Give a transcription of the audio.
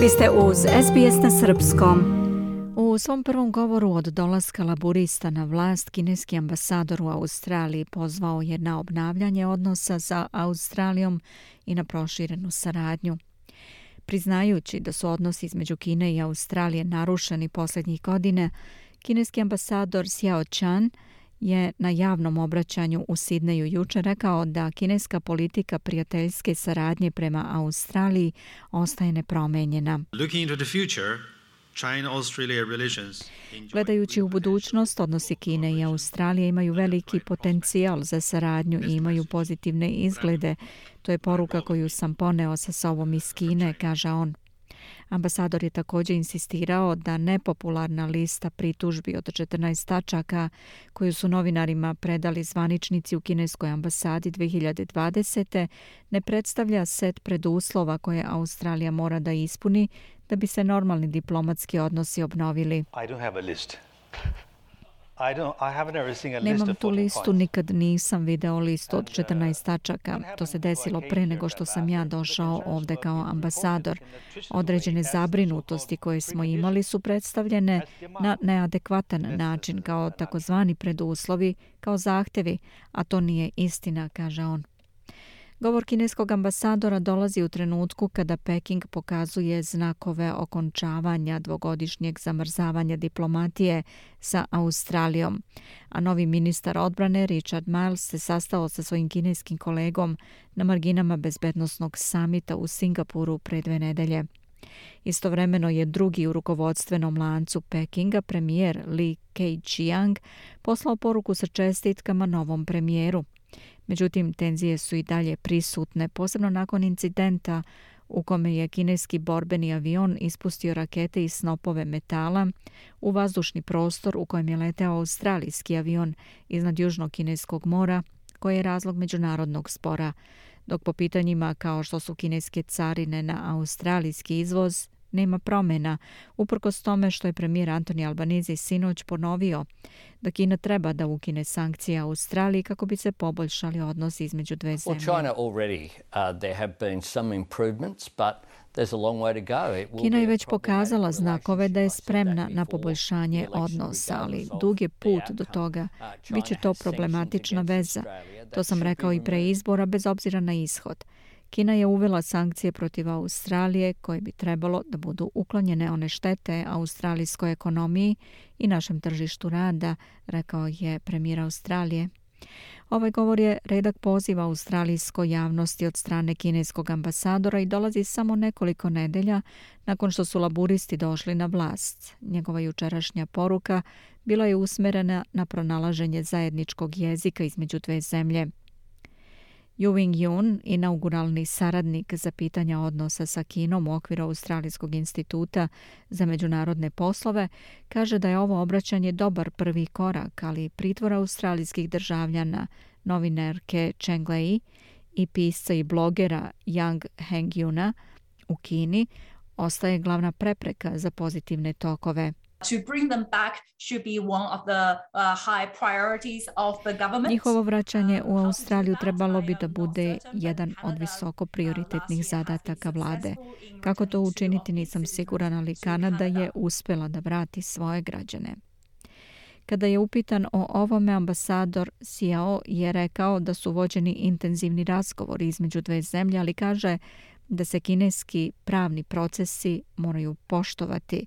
Vi ste uz SBS na Srpskom. U svom prvom govoru od dolaska laburista na vlast, kineski ambasador u Australiji pozvao je na obnavljanje odnosa sa Australijom i na proširenu saradnju. Priznajući da su odnosi između Kine i Australije narušeni posljednjih godine, kineski ambasador Xiao Chan je na javnom obraćanju u Sidneju juče rekao da kineska politika prijateljske saradnje prema Australiji ostaje nepromenjena. Gledajući u budućnost, odnosi Kine i Australije imaju veliki potencijal za saradnju i imaju pozitivne izglede. To je poruka koju sam poneo sa sobom iz Kine, kaže on. Ambasador je također insistirao da nepopularna lista pritužbi od 14 tačaka koju su novinarima predali zvaničnici u kineskoj ambasadi 2020. ne predstavlja set preduslova koje Australija mora da ispuni da bi se normalni diplomatski odnosi obnovili. I don't have a list. Nemam tu listu, nikad nisam video listu od 14 uh, tačaka. To se desilo pre nego što sam ja došao ovde kao ambasador. Određene zabrinutosti koje smo imali su predstavljene na neadekvatan način kao takozvani preduslovi, kao zahtevi, a to nije istina, kaže on. Govor kineskog ambasadora dolazi u trenutku kada Peking pokazuje znakove okončavanja dvogodišnjeg zamrzavanja diplomatije sa Australijom. A novi ministar odbrane Richard Miles se sastao sa svojim kineskim kolegom na marginama bezbednostnog samita u Singapuru pre dve nedelje. Istovremeno je drugi u rukovodstvenom lancu Pekinga, premijer Li Keqiang, poslao poruku sa čestitkama novom premijeru. Međutim, tenzije su i dalje prisutne, posebno nakon incidenta u kome je kineski borbeni avion ispustio rakete i snopove metala u vazdušni prostor u kojem je leteo australijski avion iznad Južnog kineskog mora, koji je razlog međunarodnog spora, dok po pitanjima kao što su kineske carine na australijski izvoz nema promjena, uprkos tome što je premijer Antoni Albanizi sinoć ponovio da Kina treba da ukine sankcije Australiji kako bi se poboljšali odnosi između dve zemlje. Uh, Kina je već pokazala znakove da je spremna na poboljšanje odnosa, ali dug je put do toga. Uh, Biće to problematična veza. To sam rekao i pre izbora, bez obzira na ishod. Kina je uvela sankcije protiv Australije koje bi trebalo da budu uklonjene one štete australijskoj ekonomiji i našem tržištu rada, rekao je premijer Australije. Ovaj govor je redak poziva australijskoj javnosti od strane kineskog ambasadora i dolazi samo nekoliko nedelja nakon što su laburisti došli na vlast. Njegova jučerašnja poruka bila je usmerena na pronalaženje zajedničkog jezika između dve zemlje. Yu Wing Yun, inauguralni saradnik za pitanja odnosa sa Kinom u okviru Australijskog instituta za međunarodne poslove, kaže da je ovo obraćanje dobar prvi korak, ali pritvor australijskih državljana, novinarke Cheng Lei i pisca i blogera Yang Hengyuna u Kini ostaje glavna prepreka za pozitivne tokove to bring them back should be one of the uh, high priorities of the government. Njihovo vraćanje u Australiju trebalo bi da bude jedan od visoko prioritetnih zadataka vlade. Kako to učiniti nisam siguran, ali Kanada je uspela da vrati svoje građane. Kada je upitan o ovome, ambasador Xiao je rekao da su vođeni intenzivni razgovori između dve zemlje, ali kaže da se kineski pravni procesi moraju poštovati